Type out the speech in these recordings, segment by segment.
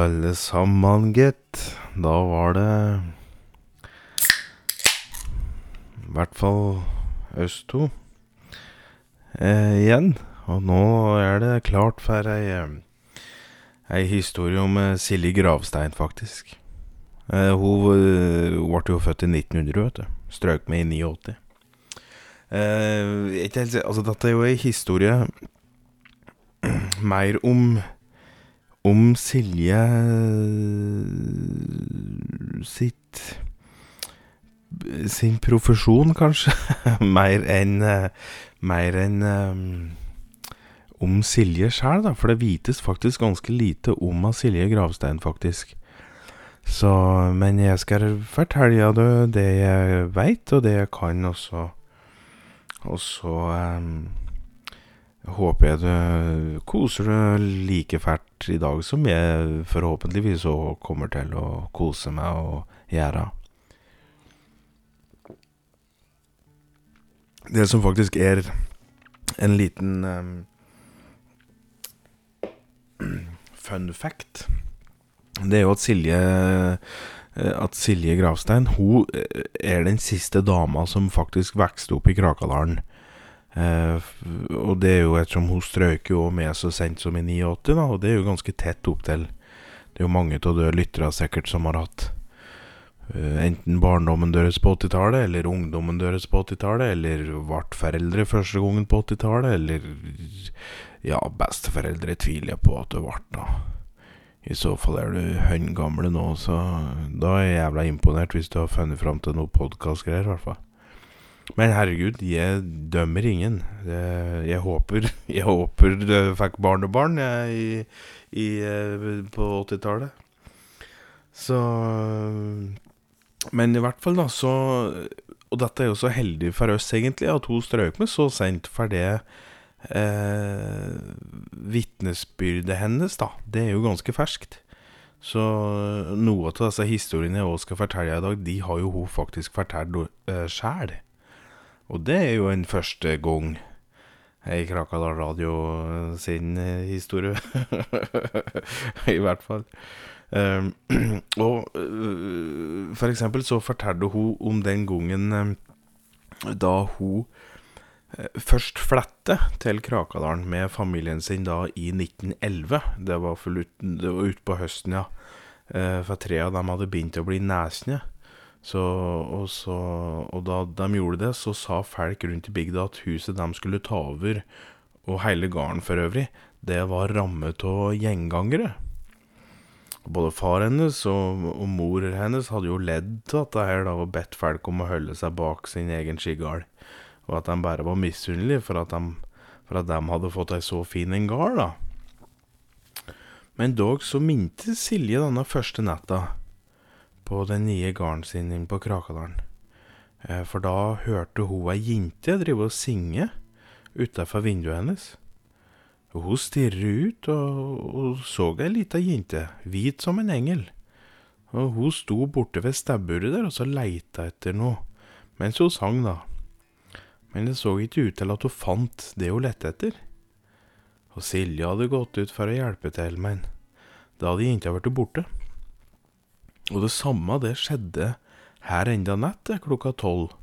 Alle sammen, gitt. Da var det i hvert fall oss to eh, igjen. Og nå er det klart for ei, eh, ei historie om eh, Silje Gravstein, faktisk. Eh, hun eh, ble jo født i 1900, vet du. Strøk med i 89. Eh, ikke helt, altså, dette er jo ei historie mer om Om Silje sitt Sin profesjon, kanskje. mer enn Mer enn um, om Silje sjæl, da. For det vites faktisk ganske lite om Silje Gravstein, faktisk. Så Men jeg skal fortelle deg det jeg veit, og det jeg kan, og så Og så um, håper jeg du koser deg like fælt i dag som jeg forhåpentligvis òg kommer til å kose meg og gjøre. Det som faktisk er en liten um, fun fact, det er jo at Silje At Silje Gravstein Hun er den siste dama som faktisk vokste opp i Krakadalen. Eh, og det er jo ettersom hun strøk jo med så sent som i 89, da, og det er jo ganske tett opp til Det er jo mange av dere lyttere sikkert som har hatt uh, enten barndommen deres på 80-tallet, eller ungdommen deres på 80-tallet, eller ble foreldre første gangen på 80-tallet, eller Ja, besteforeldre tviler jeg på at du ble, da. I så fall er du høngamle nå, så da er jeg jævla imponert hvis du har funnet fram til noe podkastgreier, i hvert fall. Men herregud, jeg dømmer ingen. Jeg håper Jeg håper du fikk barnebarn jeg, i, i, på 80-tallet. Så Men i hvert fall, da, så Og dette er jo så heldig for oss, egentlig, at hun strøk med så sent, for det eh, Vitnesbyrdet hennes, da, det er jo ganske ferskt. Så noe av disse historiene jeg også skal fortelle i dag, de har jo hun faktisk fortalt eh, sjæl. Og det er jo en første gang i Krakadal Radio sin historie. I hvert fall. Um, og uh, for eksempel så fortalte hun om den gangen um, da hun uh, først flette til Krakadalen med familien sin da i 1911. Det var, ut, det var utpå høsten, ja. Uh, for tre av dem hadde begynt å bli nesne. Så, og, så, og da de gjorde det, så sa folk rundt i bygda at huset de skulle ta over, og hele gården for øvrig, det var rammet av gjengangere. Både far hennes og, og, mor hennes hadde jo ledd til dette her da, og bedt folk om å holde seg bak sin egen skigard, og at de bare var misunnelige for at de, for at de hadde fått ei så fin en gard, da. Men dog så minte Silje denne første natta på den nye gården sin inne på Krakadalen. For da hørte hun ei jente drive og synge utafor vinduet hennes. Hun stirrer ut og, og så ei lita jente, hvit som en engel. Og hun sto borte ved stabburet der og så leita etter noe, mens hun sang, da. Men det så ikke ut til at hun fant det hun lette etter. Og Silje hadde gått ut for å hjelpe til, men da hadde jenta blitt borte. Og det samme det skjedde her enda natt klokka tolv.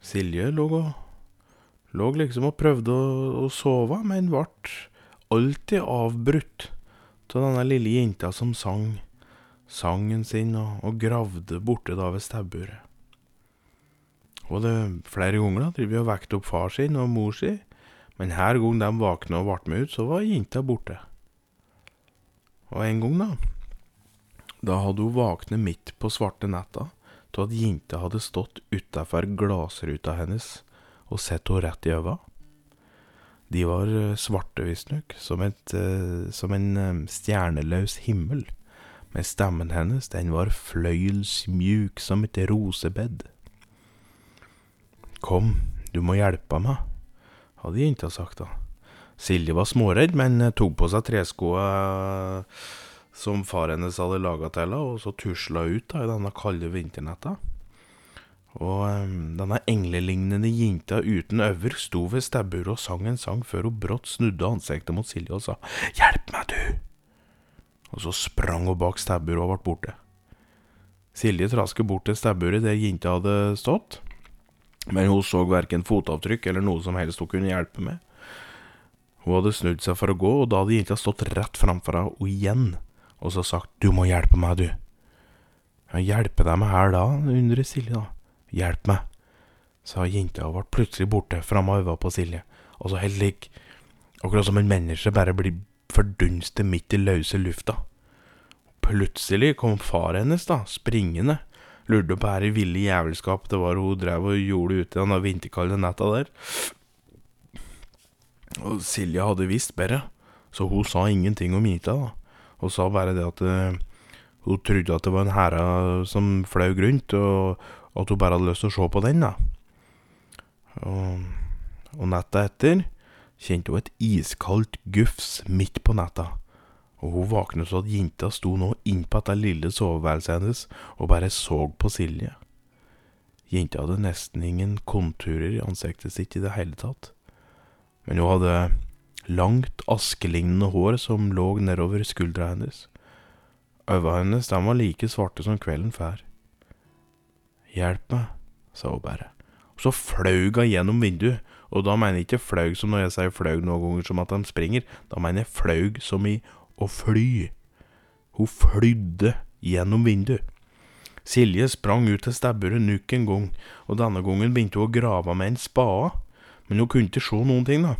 Silje lå og lå liksom og prøvde å, å sove, men ble alltid avbrutt av denne lille jenta som sang sangen sin og, og gravde borte da ved stabburet. Og det flere ganger da driver vi og vekket opp far sin og mor si, men her gang de våkna og ble med ut, så var jenta borte. Og en gang, da da hadde hun våknet midt på svarte netta av at jenta hadde stått utafor glassruta hennes og sett henne rett i øva. De var svarte, visstnok, som, uh, som en um, stjerneløs himmel, men stemmen hennes, den var fløyelsmjuk som et rosebed. Kom, du må hjelpe meg, hadde jenta sagt da. Silje var småredd, men tok på seg treskoa som far hennes hadde laga til henne, og så tusla ut da, i denne kalde vinternetta. Og um, denne englelignende jenta uten øver sto ved stabburet og sang en sang før hun brått snudde ansiktet mot Silje og sa 'Hjelp meg, du'. Og så sprang hun bak stabburet og ble borte. Silje trasket bort til stabburet der jenta hadde stått, men hun så verken fotavtrykk eller noe som helst hun kunne hjelpe med. Hun hadde snudd seg for å gå, og da hadde jenta stått rett framfor henne igjen og så sagt 'Du må hjelpe meg, du'. Ja, hjelpe deg med her da, undrer Silje da. Hjelp meg, sa jenta og ble plutselig borte fra øynene på Silje, og så helt lik, akkurat som en menneske bare blir fordunstet midt i løse lufta. Plutselig kom far hennes, da, springende, lurte på her i ville jævelskap det var hun drev og gjorde ute den vinterkalde natta der. Og Silje hadde visst bedre, så hun sa ingenting om jenta, da. Hun sa bare det at uh, hun trodde at det var en hære som fløy rundt, og at hun bare hadde lyst til å se på den, da. Og, og netta etter kjente hun et iskaldt gufs midt på netta, og hun våknet så at jenta sto nå innpå dette lille soveværelset hennes og bare så på Silje. Jenta hadde nesten ingen konturer i ansiktet sitt i det hele tatt, men hun hadde langt, askelignende hår som lå nedover skuldra hennes. Øynene hennes de var like svarte som kvelden før. Hjelp meg, sa hun bare. Og så flaug hun gjennom vinduet, og da mener jeg ikke flaug som når jeg sier flaug noen ganger som at de springer, da mener jeg flaug som i å fly. Hun flydde gjennom vinduet. Silje sprang ut til stabburet nok en gang, og denne gangen begynte hun å grave med en spade, men hun kunne ikke se noen ting, da.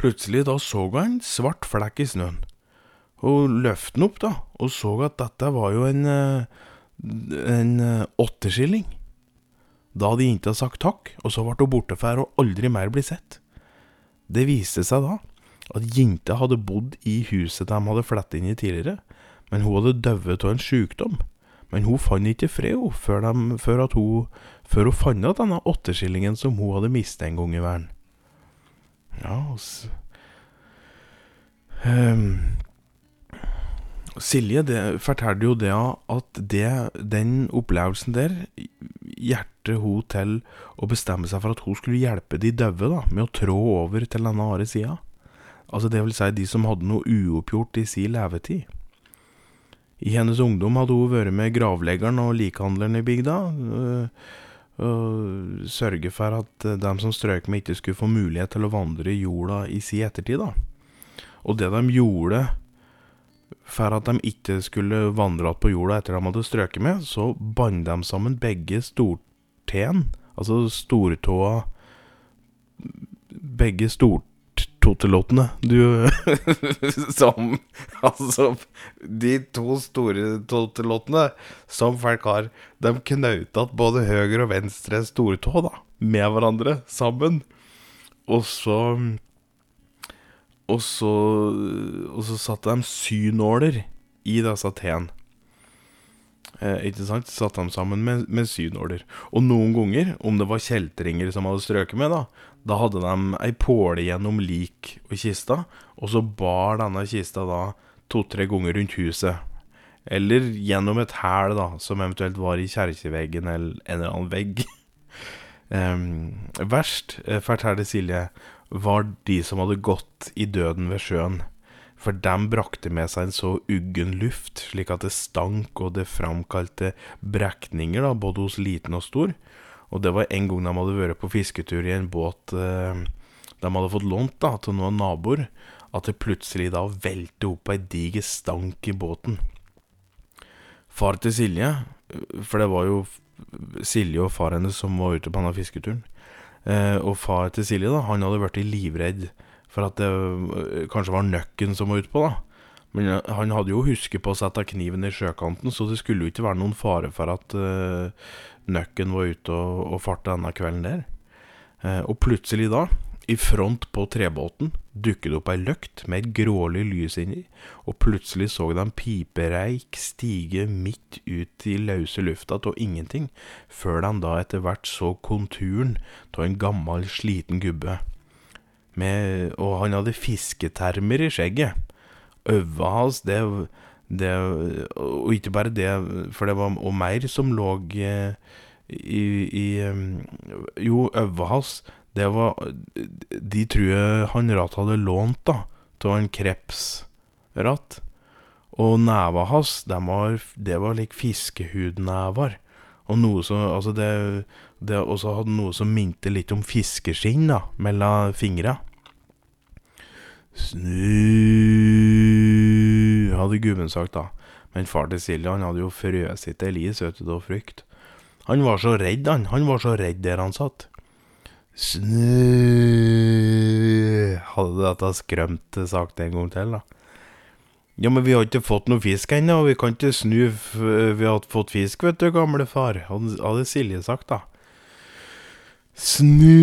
Plutselig da så hun en svart flekk i snøen. Hun løftet den opp, da, og så at dette var jo en, en åtteskilling. Da hadde jenta sagt takk, og så ble hun borte for å aldri mer bli sett. Det viste seg da at jenta hadde bodd i huset de hadde flettet inn i tidligere, men hun hadde dødd av en sykdom. Men hun fant ikke fred før, de, før, hun, før hun fant at denne åtteskillingen som hun hadde mistet en gang i verden. Ja, altså um, Silje det, fortalte jo det at det, den opplevelsen der hjertet hun til å bestemme seg for at hun skulle hjelpe de døve da, med å trå over til denne andre sida. Altså det vil si de som hadde noe uoppgjort i si levetid. I hennes ungdom hadde hun vært med gravleggeren og likhandleren i bygda. Øh, og sørge for at de som strøk med, ikke skulle få mulighet til å vandre i jorda i si ettertid. da. Og det de gjorde for at de ikke skulle vandre igjen på jorda etter de hadde strøket med, så bandt de sammen begge storteen, altså stortåa Begge stort totelottene du Som Altså, de to store totelottene som folk har, de knauta både høyre og venstre stortå da, med hverandre sammen. Og så Og så Og så satte de synåler i disse t-ene. Eh, ikke sant? Satte dem sammen med, med synåler. Og noen ganger, om det var kjeltringer som hadde strøket med, da, da hadde de ei påle gjennom lik og kista, og så bar denne kista da to-tre ganger rundt huset. Eller gjennom et hæl, da, som eventuelt var i kjerkeveggen eller en eller annen vegg. um, verst, eh, forteller Silje, var de som hadde gått i døden ved sjøen. For dem brakte med seg en så uggen luft, slik at det stank og det framkalte brekninger, da, både hos liten og stor. Og det var en gang de hadde vært på fisketur i en båt eh, de hadde fått lånt da, til noen naboer, at det plutselig da velte opp ei diger stank i båten. Far til Silje, for det var jo Silje og far hennes som var ute på denne fisketuren, eh, og far til Silje, da, han hadde blitt livredd for at det kanskje var nøkken som var utpå, da. Men øh, han hadde jo husket på å sette kniven i sjøkanten, så det skulle jo ikke være noen fare for at uh, nøkken var ute og, og farte denne kvelden der. Uh, og plutselig da, i front på trebåten, dukket det opp ei løkt med et grålig lys inni, og plutselig så de pipereik stige midt ut i løse lufta av ingenting, før de da etter hvert så konturen av en gammel, sliten gubbe. Med, og han hadde fisketermer i skjegget. Øva hans, det, det, Og ikke bare det, for det var og mer som lå eh, i, i um, Jo, øva hans, det var De tror jeg han Ratt hadde lånt, da, av en krepsratt. Og neva hans, det var, det var like fiskehudnever. Og noe som Altså, det, det også hadde noe som minte litt om fiskeskinn, da, mellom fingra. Snu, hadde gubben sagt, da. Men far til Silje, han hadde jo frøst til lis, vet du, av frykt. Han var så redd, han. Han var så redd der han satt. Snu, Hadde dette skrømt sagt en gang til, da. Ja, men vi har ikke fått noe fisk ennå, vi kan ikke snu vi har fått fisk, vet du, gamle far, hadde Silje sagt, da. Snu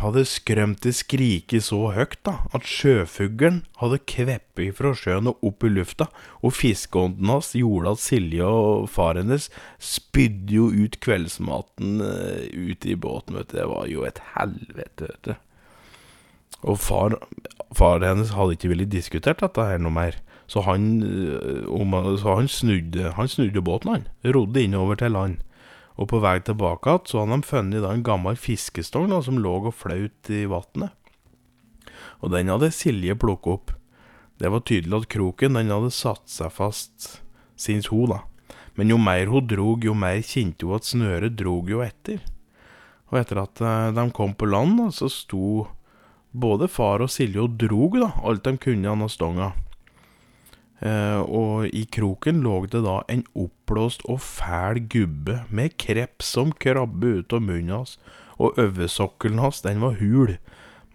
hadde skrømt det skrike så høyt da, at sjøfuglen hadde kveppet fra sjøen og opp i lufta, og fiskeånden hans gjorde at Silje og far hennes spydde jo ut kveldsmaten ute ut i båten, vet du. Det var jo et helvete, vet du. Og far, far hennes hadde ikke villet diskutert dette her noe mer. Så han, eh, så han, snudde, han snudde båten, han. Rodde innover til land. Og på vei tilbake igjen så hadde de funnet en gammel fiskestong som lå og flaut i vannet. Og den hadde Silje plukket opp. Det var tydelig at kroken den hadde satt seg fast, syns hun, da. Men jo mer hun drog, jo mer kjente hun at snøret drog jo etter. Og etter at eh, de kom på land, så sto både far og Silje og drog da, alt de kunne av stonga. Eh, og i kroken lå det da en oppblåst og fæl gubbe med kreps som krabbe ut av munnen hans, og oversokkelen hans, den var hul,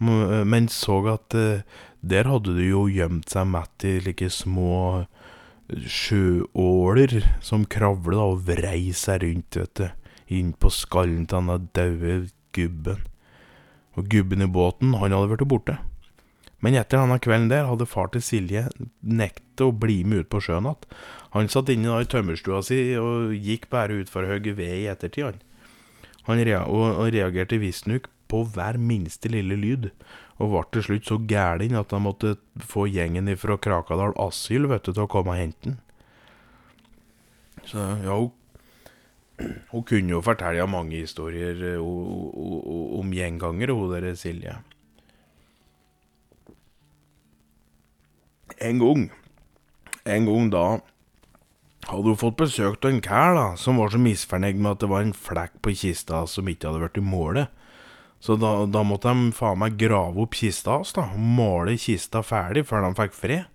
men så at eh, der hadde det jo gjemt seg mett i like små sjøåler som kravla og vrei seg rundt, vet du, inn på skallen til denne daue gubben. Og gubben i båten, han hadde vært borte. Men etter denne kvelden der hadde far til Silje nektet å bli med ut på sjøen igjen. Han satt inne da i tømmerstua si og gikk bare ut for å hogge ved i ettertid, han. Han rea og, reagerte visstnok på hver minste lille lyd, og ble til slutt så gæren at han måtte få gjengen fra Krakadal asyl vet du, til å komme og hente han. Så ja, hun hun kunne jo fortelle mange historier eh, om gjengangere, hun der Silje. En gang, en gang da hadde hun fått besøk av en kær da, som var så misfornøyd med at det var en flekk på kista som ikke hadde vært i målet. Så da, da måtte de faen meg grave opp kista hans og male kista ferdig før de fikk fred.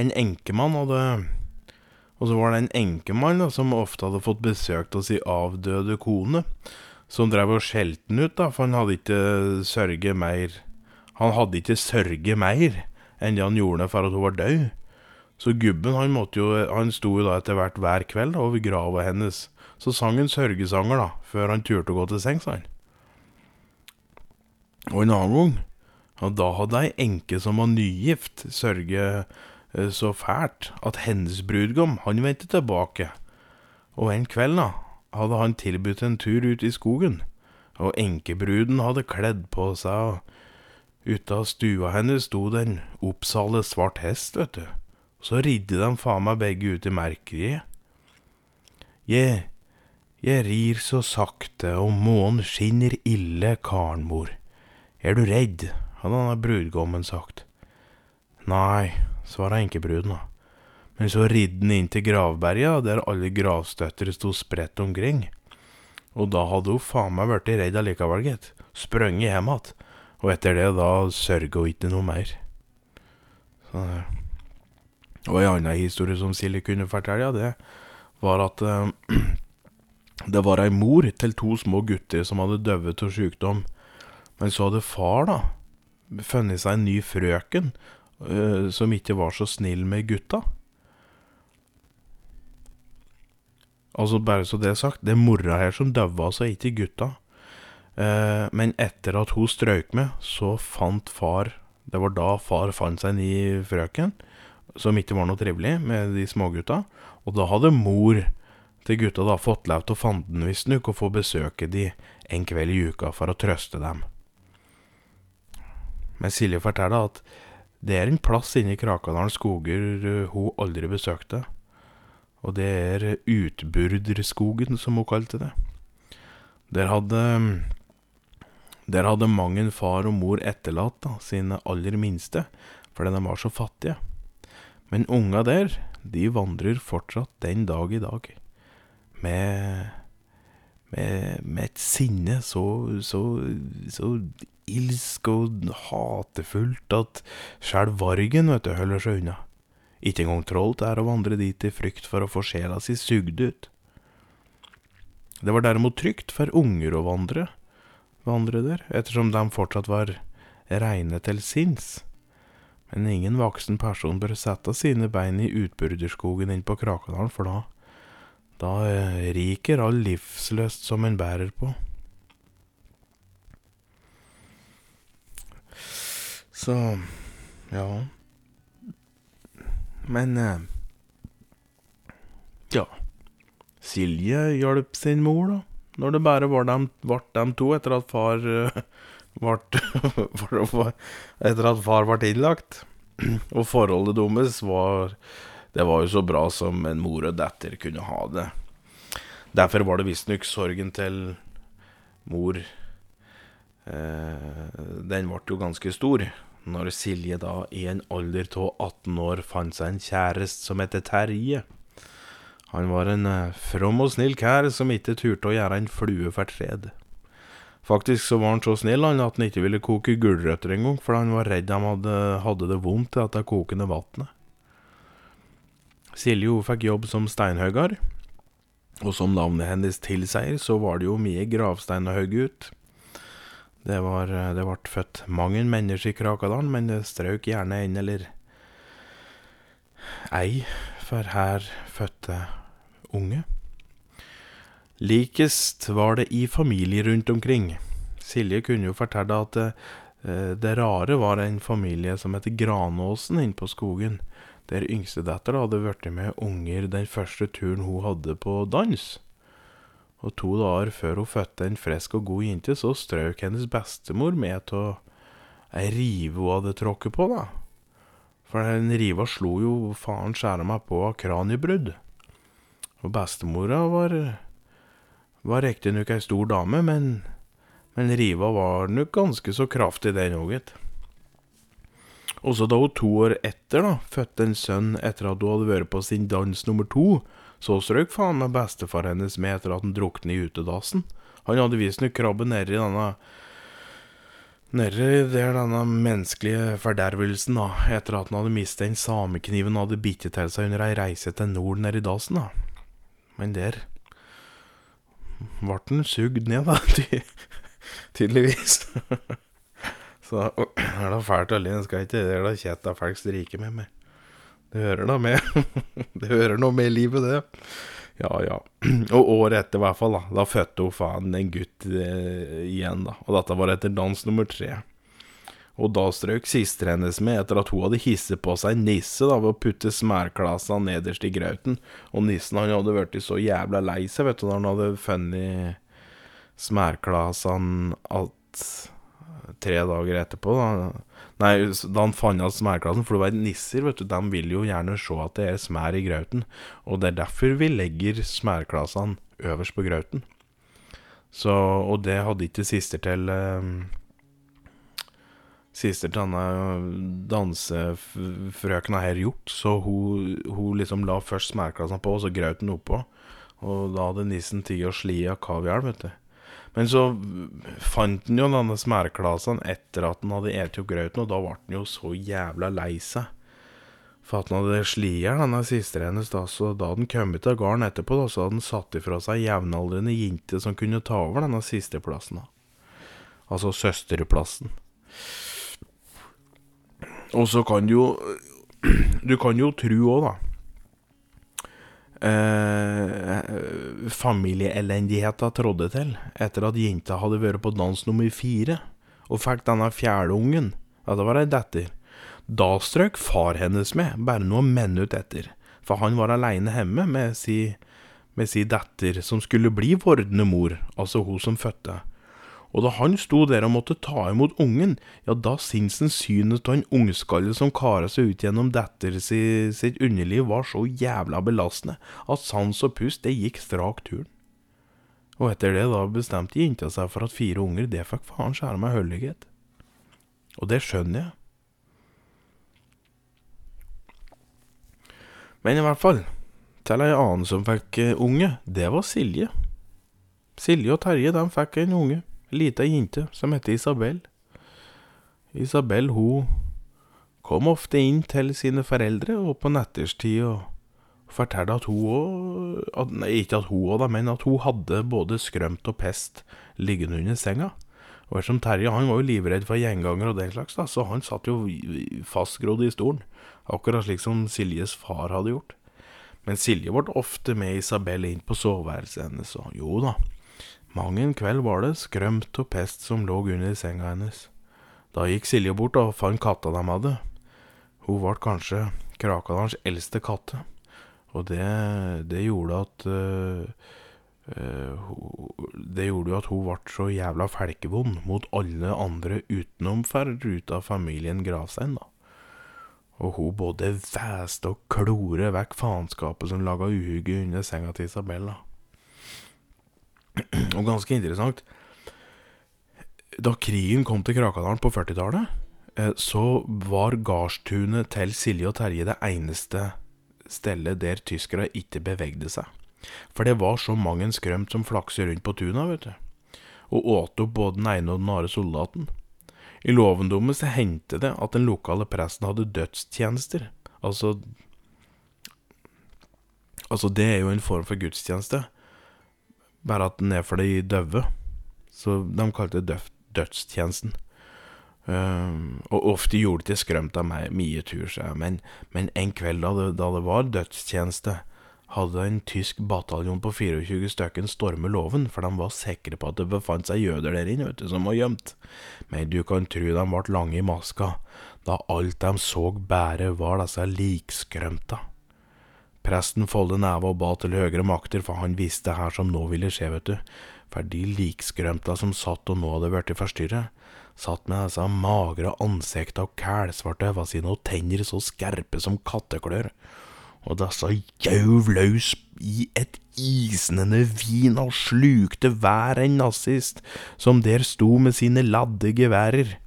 En enkemann hadde og så var det en enkemann da, som ofte hadde fått besøk av sin avdøde kone, som drev og skjelte den ut, da, for han hadde ikke sørget mer Han hadde ikke sørget mer enn det han gjorde for at hun var død. Så gubben han måtte jo Han sto jo da etter hvert hver kveld over grava hennes. Så sang en sørgesanger, da, før han turte å gå til sengs, han. Og en annen gang, ja, da hadde ei enke som var nygift, sørget Eh, så fælt at hennes brudgom, han vendte tilbake. Og en kveld, da, hadde han tilbudt en tur ut i skogen. Og enkebruden hadde kledd på seg, og ute av stua hennes sto det en oppsalet svart hest, vet du. Så ridde de faen meg begge ut i merkeriet. Je, jeg rir så sakte, og månen skinner ille, karnmor. Er du redd? hadde han brudgommen sagt. Nei, svarte enkebruden. Men så ridde han inn til gravberget, der alle gravstøtter sto spredt omkring. Og da hadde hun faen meg blitt redd allikevel, gitt. Sprunget hjem igjen. Og etter det, da sørga hun ikke noe mer. Så, og en annen historie som Silje kunne fortelle, det var at uh, det var ei mor til to små gutter som hadde dødd av sykdom. Men så hadde far, da, funnet seg en ny frøken uh, som ikke var så snill med gutta. Altså, bare så det er sagt, det er mora her som daua, altså, ikke gutta. Uh, men etter at hun strøyk med, så fant far Det var da far fant seg en ny frøken, som ikke var noe trivelig med de smågutta. Og da hadde mor til gutta da fått lov til å fanden visstnok og få besøke de en kveld i uka for å trøste dem. Men Silje forteller at det er en plass inne i Krakadalen skoger uh, hun aldri besøkte. Og det er Utburderskogen, som hun kalte det. Der hadde Der hadde mang en far og mor etterlatt da, sine aller minste, fordi de var så fattige. Men unga der, de vandrer fortsatt den dag i dag. Med med, med et sinne så, så, så ilsk og hatefullt at sjæl vargen, vet du, holder seg unna. Ikke engang trollt er å vandre dit i frykt for å få sjela si sugd ut. Det var derimot trygt for unger å vandre, vandre der, ettersom de fortsatt var reine til sinns. Men ingen voksen person bør sette sine bein i utburderskogen inn på Krakadalen, for da da eh, riker all livsløst som en bærer på. Så ja. Men eh, ja. Silje hjalp sin mor, da. Når det bare var dem, ble dem to etter at far ble Etter at far ble innlagt. Og forholdet deres var det var jo så bra som en mor og datter kunne ha det. Derfor var det visstnok sorgen til mor eh, Den ble jo ganske stor. Når Silje da i en alder av 18 år fant seg en kjæreste som heter Terje. Han var en eh, from og snill kær som ikke turte å gjøre en flue fortred. Faktisk så var han så snill han at han ikke ville koke gulrøtter engang, for han var redd de hadde, hadde det vondt til dette kokende vannet. Silje fikk jobb som steinhogger, og som navnet hennes tilsier, så var det jo mye gravstein å hogge ut. Det var Det ble født mange mennesker i Krakadalen, men det strøk gjerne en eller ei for her fødte unge. Likest var det i familie rundt omkring. Silje kunne jo fortelle at det, eh, det rare var en familie som heter Granåsen inne på skogen der yngstedattera hadde blitt med unger den første turen hun hadde på dans. Og to dager før hun fødte en frisk og god jente, så strøk hennes bestemor med til ei rive hun hadde tråkket på, da. For den riva slo jo faen skjæra meg på av kraniebrudd. Og bestemora var var riktignok ei stor dame, men, men riva var nok ganske så kraftig, den òg, gitt. Også da hun to år etter da, fødte en sønn etter at hun hadde vært på sin dans nummer to, så strøk faen meg bestefar hennes med etter at han druknet i utedassen. Han hadde visstnok krabbe nedi denne Nedi der denne menneskelige fordervelsen, da, etter at han hadde mistet en samekniven og hadde bitt til seg under ei reise til nord nedi dassen, da. Men der ble han sugd ned, da, ty tydeligvis. Så er det fælt å le. Skal ikke det da kjett av folk stryker med meg. Det hører da med. det hører noe med livet, det. Ja, ja. Og året etter, i hvert fall, da. Da fødte hun faen en gutt eh, igjen, da. Og dette var etter dans nummer tre. Og da strøk siste hennes med etter at hun hadde hisset på seg nisse da, ved å putte smærklasa nederst i grauten. Og nissen han hadde blitt så jævla lei seg, vet du, da han hadde funnet smærklasen alt tre dager etterpå. Da. Nei, da han fant igjen smærklasen, for du veit nisser vet du, de vil jo gjerne se at det er smær i grauten. Og det er derfor vi legger smærklassene øverst på grauten. Så, og det hadde ikke sister til eh, Sister til denne dansefrøkena her gjort, så hun, hun liksom la først smærklassene på, og så grauten oppå. Og da hadde nissen tid å sli av kaviar, vet du. Men så fant han jo denne smærklasen etter at han hadde spist opp grøten, og da ble han jo så jævla lei seg. For at han hadde slia denne sisteren hennes, da, så da hadde han kommet til gården etterpå, da, så hadde han satt ifra seg jevnaldrende jente som kunne ta over denne sisteplassen. da. Altså søsterplassen. Og så kan du jo Du kan jo tro òg, da eh, familieelendigheta trådde til etter at jenta hadde vært på dans nummer fire og fikk denne fjerde ungen. Ja, det var ei datter. Da strøk far hennes med, bare noen minutter etter, for han var aleine hjemme med si, med si datter, som skulle bli vordende mor, altså hun som fødte. Og da han sto der og måtte ta imot ungen, ja, da syntes synet av en ungskalle som kara seg ut gjennom datter si, sitt underliv, var så jævla belastende at sans og pust, det gikk strak turen. Og etter det da bestemte jenta seg for at fire unger, det fikk faen skjære meg høllighet. Og det skjønner jeg. Men i hvert fall, til ei annen som fikk eh, unge, det var Silje. Silje og Terje, de fikk en unge, lita jente, som heter Isabel. Isabel, hun kom ofte inn til sine foreldre og på natterstid og fortalte at hun òg ikke at hun òg, men at hun hadde både skrømt og pest liggende under senga. Og ettersom Terje han var jo livredd for gjengangere og den slags, da, så han satt jo fastgrodd i stolen. Akkurat slik som Siljes far hadde gjort. Men Silje ble ofte med Isabel inn på soveværelset hennes, og jo da, mang en kveld var det skrømt og pest som lå under senga hennes. Da gikk Silje bort og fant katta de hadde. Hun ble kanskje Krakadalens eldste katte, og det, det gjorde at uh, Det gjorde jo at hun ble så jævla felkevond mot alle andre utenom ruta familien Gravstein, da og hun både væste og klore vekk faenskapet som laga uhygge under senga til Isabella. Og ganske interessant Da krigen kom til Krakadalen på 40-tallet, eh, så var gardstunet til Silje og Terje det eneste stedet der tyskere ikke bevegde seg. For det var så mange skrømt som flakser rundt på tuna, vet du, og åt opp både den ene og den andre soldaten. I lovendommen så hendte det at den lokale presten hadde dødstjenester. Altså Altså, det er jo en form for gudstjeneste, bare at den er for de døve. Så de kalte det dødstjenesten. Um, og ofte gjorde det skrømt av meg mye tur, men, men en kveld da det, da det var dødstjeneste, hadde en tysk bataljon på 24 stykker stormet låven, for de var sikre på at det befant seg jøder der inne, vet du, som var gjemt. Men du kan tru de ble lange i maska, da alt de så bare var disse likskrømta. Presten foldet neva og ba til høyere makter, for han visste her som nå ville skje, vet du. For de likskrømta som satt og nå hadde blitt forstyrret, satt med disse magre ansikta og kælsvarte øynene sine og tenner så skerpe som katteklør og disse gjauv løs i et isnende vin og slukte hver en nazist som der sto med sine ladde geværer.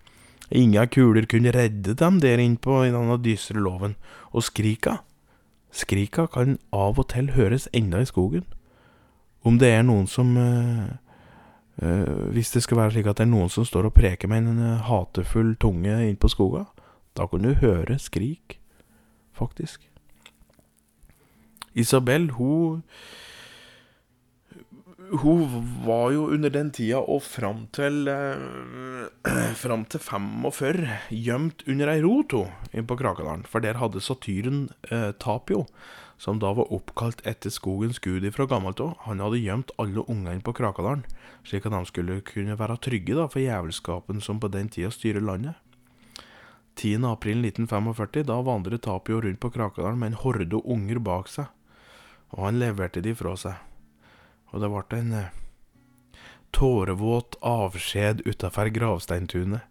Inga kuler kunne redde dem der innpå i denne dystre loven, og skrika, skrika kan av og til høres enda i skogen. Om det er noen som øh, øh, Hvis det skal være slik at det er noen som står og preker med en øh, hatefull tunge innpå skoga, da kan du høre skrik, faktisk. Isabel, hun Hun var jo under den tida og fram til eh, Fram til 45 gjemt under ei rot, på Krakadalen. For der hadde satyren eh, Tapio, som da var oppkalt etter skogens gud fra gammelt av, han hadde gjemt alle ungene på Krakadalen, slik at de skulle kunne være trygge da, for jævelskapen som på den tida styrer landet. 10. april 1945, da vandret Tapio rundt på Krakadalen med en horde unger bak seg og han leverte de fra seg. Og det ble en eh, tårevåt avskjed utafor gravsteintunet.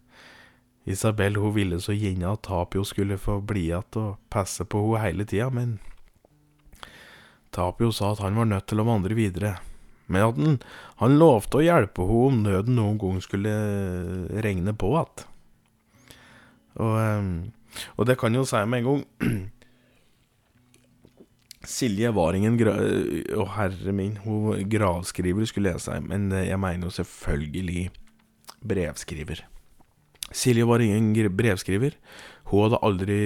Isabel hun ville så gjerne at Tapio skulle få bli igjen og passe på henne hele tida, men Tapio sa at han var nødt til å vandre videre, men at han, han lovte å hjelpe henne om nøden noen gang skulle eh, regne på igjen. Og, eh, og det kan jo si med en gang Silje var ingen gra... Å, herre min, hun gravskriver skulle jeg si, men eh, jeg mener jo selvfølgelig brevskriver. Silje var ingen brevskriver. Hun hadde aldri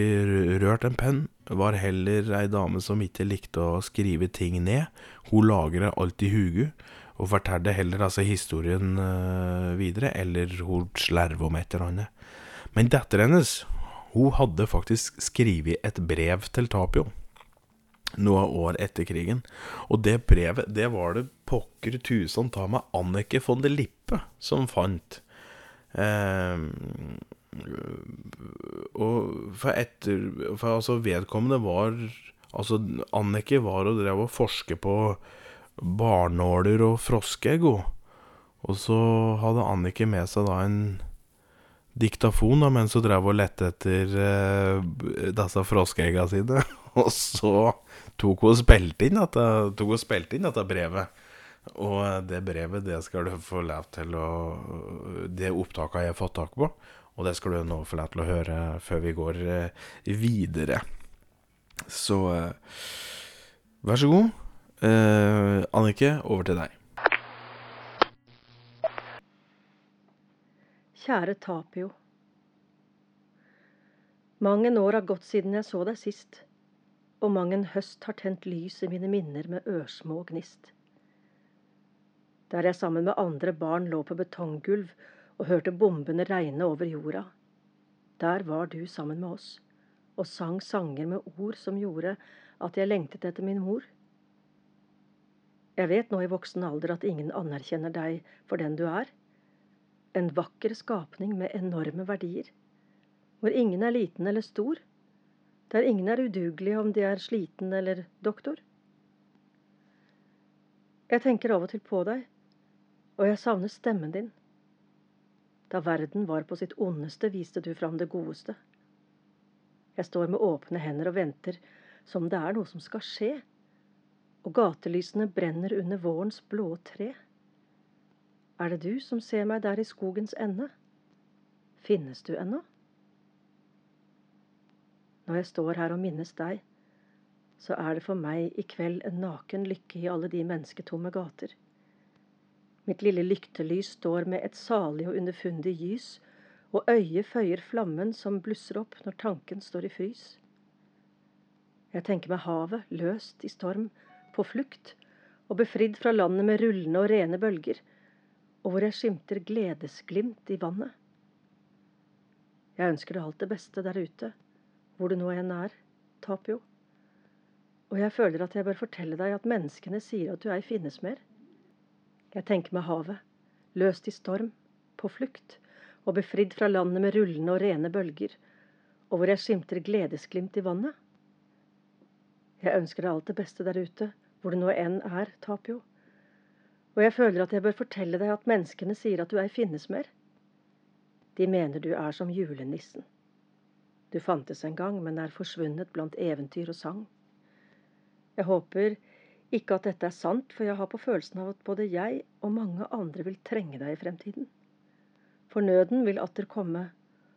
rørt en penn. Var heller ei dame som ikke likte å skrive ting ned. Hun lagret alt i huget, og fortalte heller altså historien uh, videre, eller hun slerva om et eller annet. Men datteren hennes, hun hadde faktisk skrevet et brev til Tapio noen år etter krigen. Og det brevet, det var det pokker tusen ta meg Annike von de Lippe som fant. Eh, og for etter For altså, vedkommende var Altså, Annike var og drev og forske på barnåler og froskeegg, Og så hadde Annike med seg da en diktafon da, mens hun drev og lette etter eh, disse froskeegga sine. og så tok hun og spilte inn spilte inn dette brevet. Og det brevet, det skal du få lov til å Det opptaket jeg har fått tak på. Og det skal du nå få lov til å høre før vi går eh, videre. Så eh, vær så god. Eh, Annike, over til deg. Kjære Tapio. Mange år har gått siden jeg så deg sist, og mang en høst har tent lys i mine minner med ørsmå gnist. Der jeg sammen med andre barn lå på betonggulv og hørte bombene regne over jorda, der var du sammen med oss og sang sanger med ord som gjorde at jeg lengtet etter min mor. Jeg vet nå i voksen alder at ingen anerkjenner deg for den du er en vakker skapning med enorme verdier, hvor ingen er liten eller stor, der ingen er udugelige om de er sliten eller doktor. Jeg tenker av og til på deg, og jeg savner stemmen din. Da verden var på sitt ondeste, viste du fram det godeste. Jeg står med åpne hender og venter som det er noe som skal skje, og gatelysene brenner under vårens blå tre. Er det du som ser meg der i skogens ende? Finnes du ennå? Når jeg står her og minnes deg, så er det for meg i kveld en naken lykke i alle de mennesketomme gater. Mitt lille lyktelys står med et salig og underfundig gys, og øyet føyer flammen som blusser opp når tanken står i frys. Jeg tenker meg havet, løst i storm, på flukt, og befridd fra landet med rullende og rene bølger, og hvor jeg skimter gledesglimt i vannet. Jeg ønsker deg alt det beste der ute, hvor du nå enn er, Tapio. Og jeg føler at jeg bør fortelle deg at menneskene sier at du ei finnes mer. Jeg tenker meg havet, løst i storm, på flukt, og befridd fra landet med rullende og rene bølger, og hvor jeg skimter gledesglimt i vannet. Jeg ønsker deg alt det beste der ute, hvor du nå enn er, Tapio. Og jeg føler at jeg bør fortelle deg at menneskene sier at du ei finnes mer. De mener du er som julenissen. Du fantes en gang, men er forsvunnet blant eventyr og sang. Jeg håper ikke at dette er sant, for jeg har på følelsen av at både jeg og mange andre vil trenge deg i fremtiden. For nøden vil atter komme,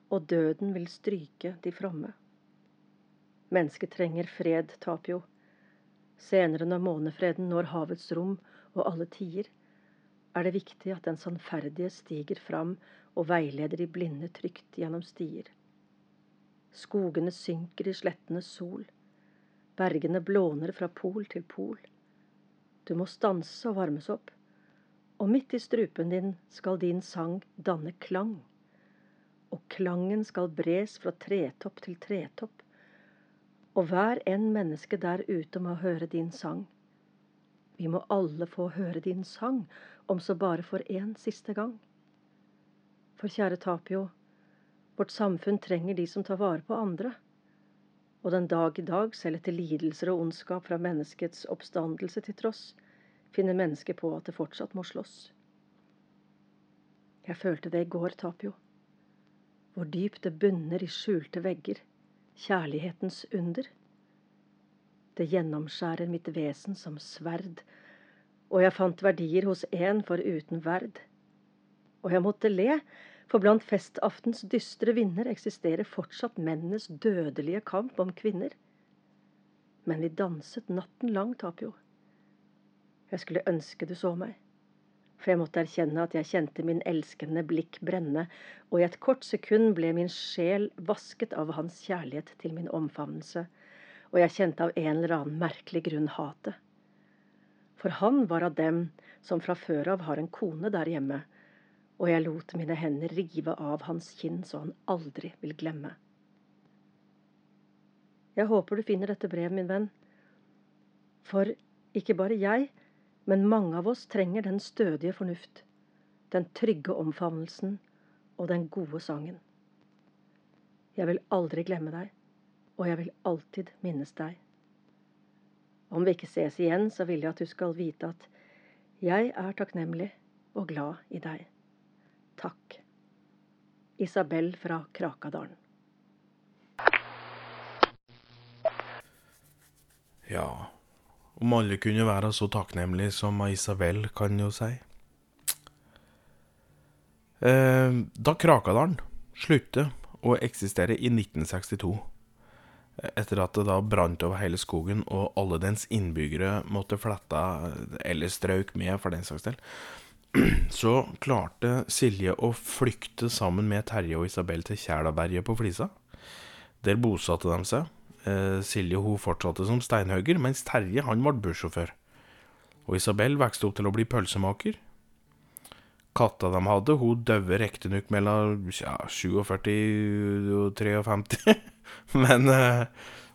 og døden vil stryke de fromme. Mennesket trenger fred, Tapio. Senere når månefreden når havets rom og alle tider, er det viktig at den sannferdige stiger fram og veileder de blinde trygt gjennom stier. Skogene synker i slettenes sol, bergene blåner fra pol til pol. Du må stanse og varmes opp, og midt i strupen din skal din sang danne klang, og klangen skal bres fra tretopp til tretopp, og hver en menneske der ute må høre din sang. Vi må alle få høre din sang, om så bare for én siste gang. For kjære Tapio, vårt samfunn trenger de som tar vare på andre. Og den dag i dag, selv etter lidelser og ondskap fra menneskets oppstandelse til tross, finner mennesket på at det fortsatt må slåss. Jeg følte det i går, Tapio. Hvor dypt det bunner i skjulte vegger, kjærlighetens under. Det gjennomskjærer mitt vesen som sverd, og jeg fant verdier hos en for uten verd. Og jeg måtte le, for blant festaftens dystre vinder eksisterer fortsatt mennenes dødelige kamp om kvinner. Men vi danset natten lang, Tapio. Jeg skulle ønske du så meg, for jeg måtte erkjenne at jeg kjente min elskende blikk brenne, og i et kort sekund ble min sjel vasket av hans kjærlighet til min omfavnelse og jeg kjente av en eller annen merkelig grunn hatet. For han var av dem som fra før av har en kone der hjemme, og jeg lot mine hender rive av hans kinn så han aldri vil glemme. Jeg håper du finner dette brevet, min venn, for ikke bare jeg, men mange av oss trenger den stødige fornuft, den trygge omfavnelsen og den gode sangen. Jeg vil aldri glemme deg og jeg vil alltid minnes deg. Om vi ikke ses igjen, så vil jeg at du skal vite at jeg er takknemlig og glad i deg. Takk. Isabel fra Krakadalen. Ja, om alle kunne være så takknemlige som Isabel, kan jo si. Eh, da Krakadalen sluttet å eksistere i 1962, etter at det da brant over hele skogen og alle dens innbyggere måtte flette, eller strøk med for den saks del, så klarte Silje å flykte sammen med Terje og Isabel til Kjælaberget på Flisa. Der bosatte de seg. Eh, Silje hun fortsatte som steinhugger, mens Terje han ble bussjåfør. Og Isabel vokste opp til å bli pølsemaker. Katta de hadde, hun døde riktignok mellom ja, 47 og 53. men eh,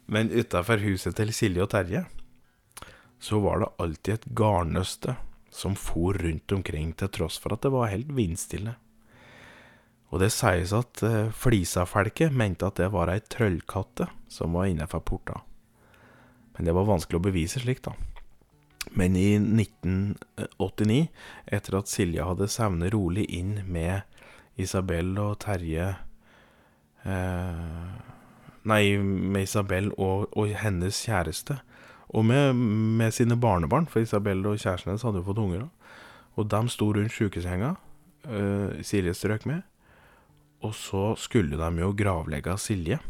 men utafor huset til Silje og Terje så var det alltid et garnnøste som for rundt omkring, til tross for at det var helt vindstille. Og det sies at eh, Flisafelket mente at det var ei trøllkatte som var innenfor porta. Men det var vanskelig å bevise slikt, da. Men i 1989, etter at Silja hadde savnet rolig inn med Isabel og Terje eh, Nei, med Isabel og, og hennes kjæreste, og med, med, sine barnebarn, for Isabel og kjæresten hennes hadde jo fått unger. Og de sto rundt sjukesenga, uh, Silje strøk med. Og så skulle de jo gravlegge Silje.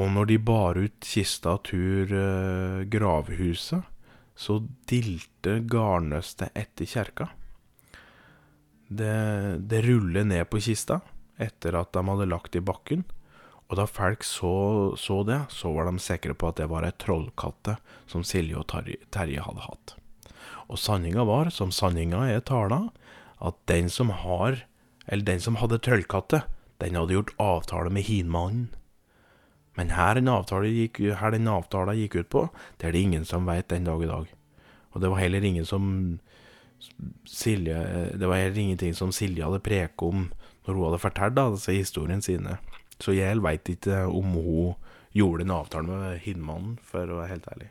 Og når de bar ut kista tur uh, gravhuset, så dilte garnnøstet etter kjerka. Det, det ruller ned på kista etter at de hadde lagt i bakken. Og da folk så, så, det, så var de sikre på at det var ei trollkatte som Silje og Terje hadde hatt. Og sanninga var, som sanninga er tala, at den som har, eller den som hadde trollkatte, den hadde gjort avtale med hinmannen. Men her den avtalen gikk, gikk ut på, det er det ingen som veit den dag i dag. Og det var heller ingen som Silje Det var heller ingenting som Silje hadde preket om når hun hadde fortalt disse historiene sine. Så jeg veit ikke om hun gjorde en avtale med Hinnmannen, for å være helt ærlig.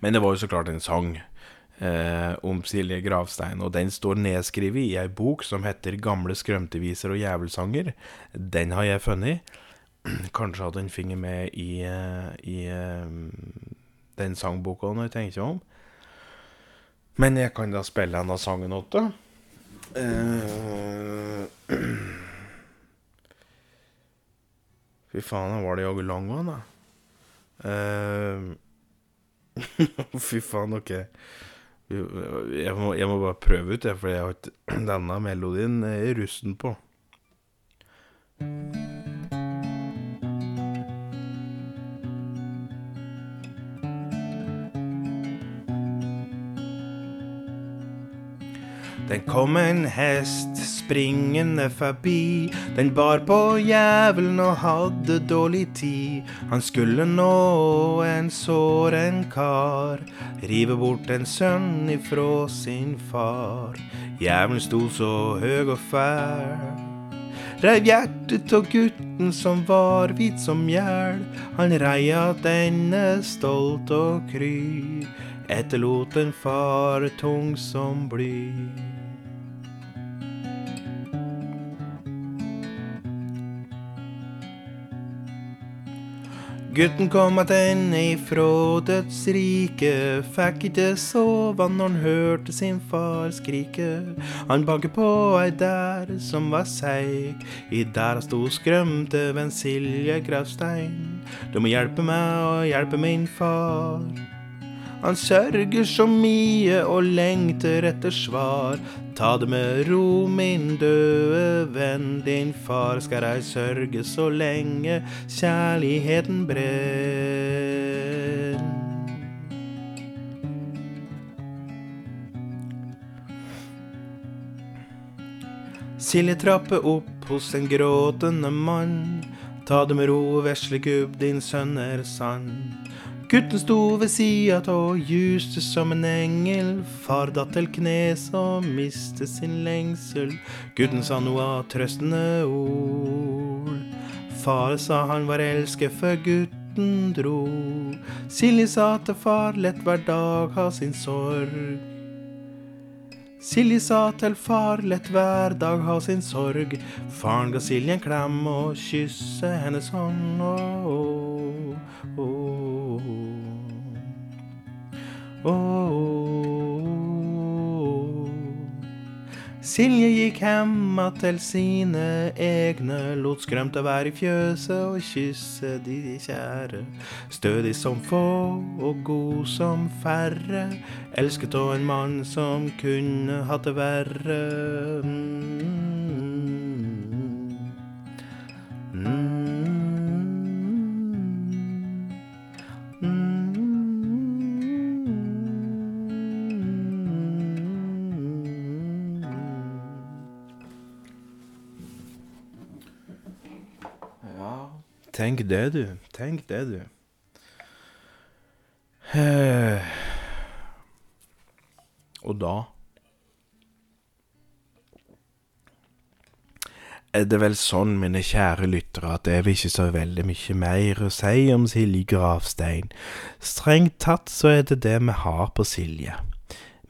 Men det var jo så klart en sang eh, om Silje Gravstein, og den står nedskrevet i ei bok som heter 'Gamle skrømteviser og jævelsanger'. Den har jeg funnet. Kanskje hadde en finger med i, eh, i eh, den sangboka når jeg tenker om. Men jeg kan da spille en av sangen åtte. Uh, Fy faen, var det jaggu lang òg, da. Uh, fy faen, OK. Jeg må, jeg må, bare prøve ut det, for jeg har ikke denne melodien i russen på. Den kom en hest springende forbi. Den bar på jævelen og hadde dårlig tid. Han skulle nå en såren kar, rive bort en sønn ifrå sin far. Jævelen sto så høg og fæl. Reiv hjertet av gutten som var hvit som mjæl. Han reia denne stolt og kry. Etterlot en far tung som bly. Gutten kom attende ifrå dødsriket, fikk ikke sove når han hørte sin far skrike. Han banket på ei der som var seig, i der han sto skrømte venn Silje Gravstein. Du må hjelpe meg og hjelpe min far. Han sørger så mye og lengter etter svar. Ta det med ro, min døde venn. Din far skal ei sørge så lenge kjærligheten brenner. Silje trapper opp hos en gråtende mann. Ta det med ro, vesle gubb, din sønn er sann. Gutten sto ved sida og juste som en engel. Far datt til knes og miste sin lengsel. Gutten sa noe av trøstende ord. Far sa han var elsket før gutten dro. Silje sa til far lett hver dag ha sin sorg. Silje sa til far, lett hver dag ha sin sorg. Faren ga Silje en klem og kysse hennes hånd. Åh, åh, åh, åh. Silje gikk hemma til sine egne, lot skrømte være i fjøset og kysse de kjære. Stødig som få og god som færre, elsket av en mann som kunne hatt det verre. Mm. Ja, tenk det, du. Tenk det, du. Eh, Og da er det vel sånn, mine kjære lyttere, at det er vel ikke så veldig mye mer å si om Silje Gravstein. Strengt tatt så er det det vi har på Silje.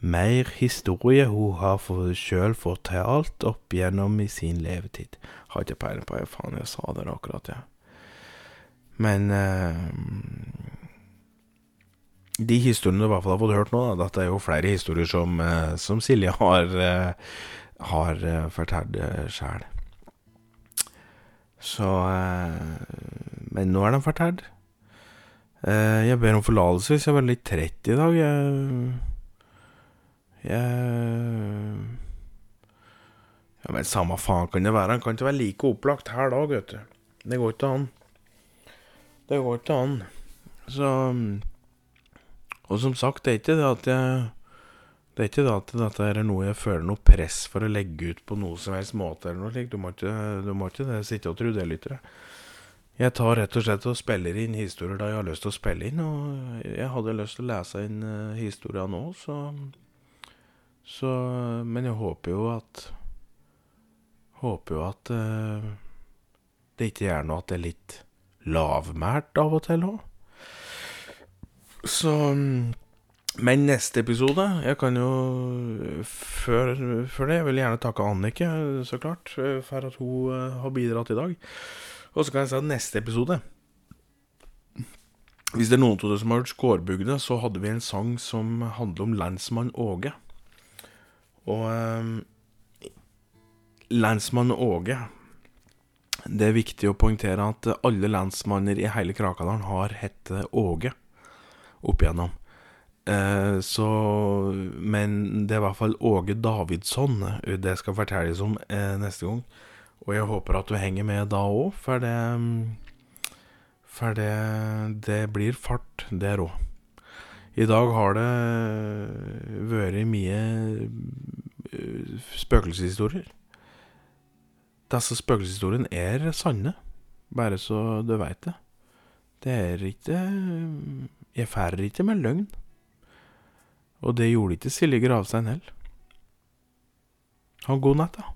Mer historie hun har for sjøl fortalt opp igjennom i sin levetid. Har ikke peiling på hva faen jeg sa der akkurat, ja. Men eh, de historiene du i hvert fall har fått hørt nå, da, dette er jo flere historier som, eh, som Silje har, eh, har eh, fortalt sjæl. Så Men nå er de fortalt. Jeg ber om forlatelse hvis jeg var litt trett i dag. Jeg Ja, men samme faen kan det være. Han kan ikke være like opplagt her da, vet du. Det går ikke an. Det går ikke an. Så Og som sagt, det er ikke det at jeg Det er ikke det at dette er noe jeg føler noe press for å legge ut på noe som helst måte eller noe slikt. Du må ikke, du må ikke det, sitte og tro det, lyttere. Jeg tar rett og slett og spiller inn historier da jeg har lyst til å spille inn, og jeg hadde lyst til å lese inn uh, historier nå, så Så Men jeg håper jo at Håper jo at uh, det ikke gjør noe at det er litt lavmælt av og til òg. Så Men neste episode Jeg kan jo Før, før det jeg vil gjerne takke Annike, så klart, for at hun eh, har bidratt i dag. Og så kan jeg si at neste episode Hvis det er noen av dere som har hørt Skårbygda, så hadde vi en sang som handler om lensmann Åge. Og eh, lensmann Åge Det er viktig å poengtere at alle lensmanner i hele Krakadalen har hett Åge opp igjennom. Eh, så Men det er i hvert fall Åge Davidsson det skal fortelles om eh, neste gang. Og jeg håper at du henger med da òg, for det For det, det blir fart der òg. I dag har det vært mye eh, spøkelseshistorier. Disse spøkelseshistoriene er sanne, bare så du veit det. Det er ikke Jeg færer ikke med løgn. Og det gjorde ikke Silje Gravstein heller. Ha god natt, da.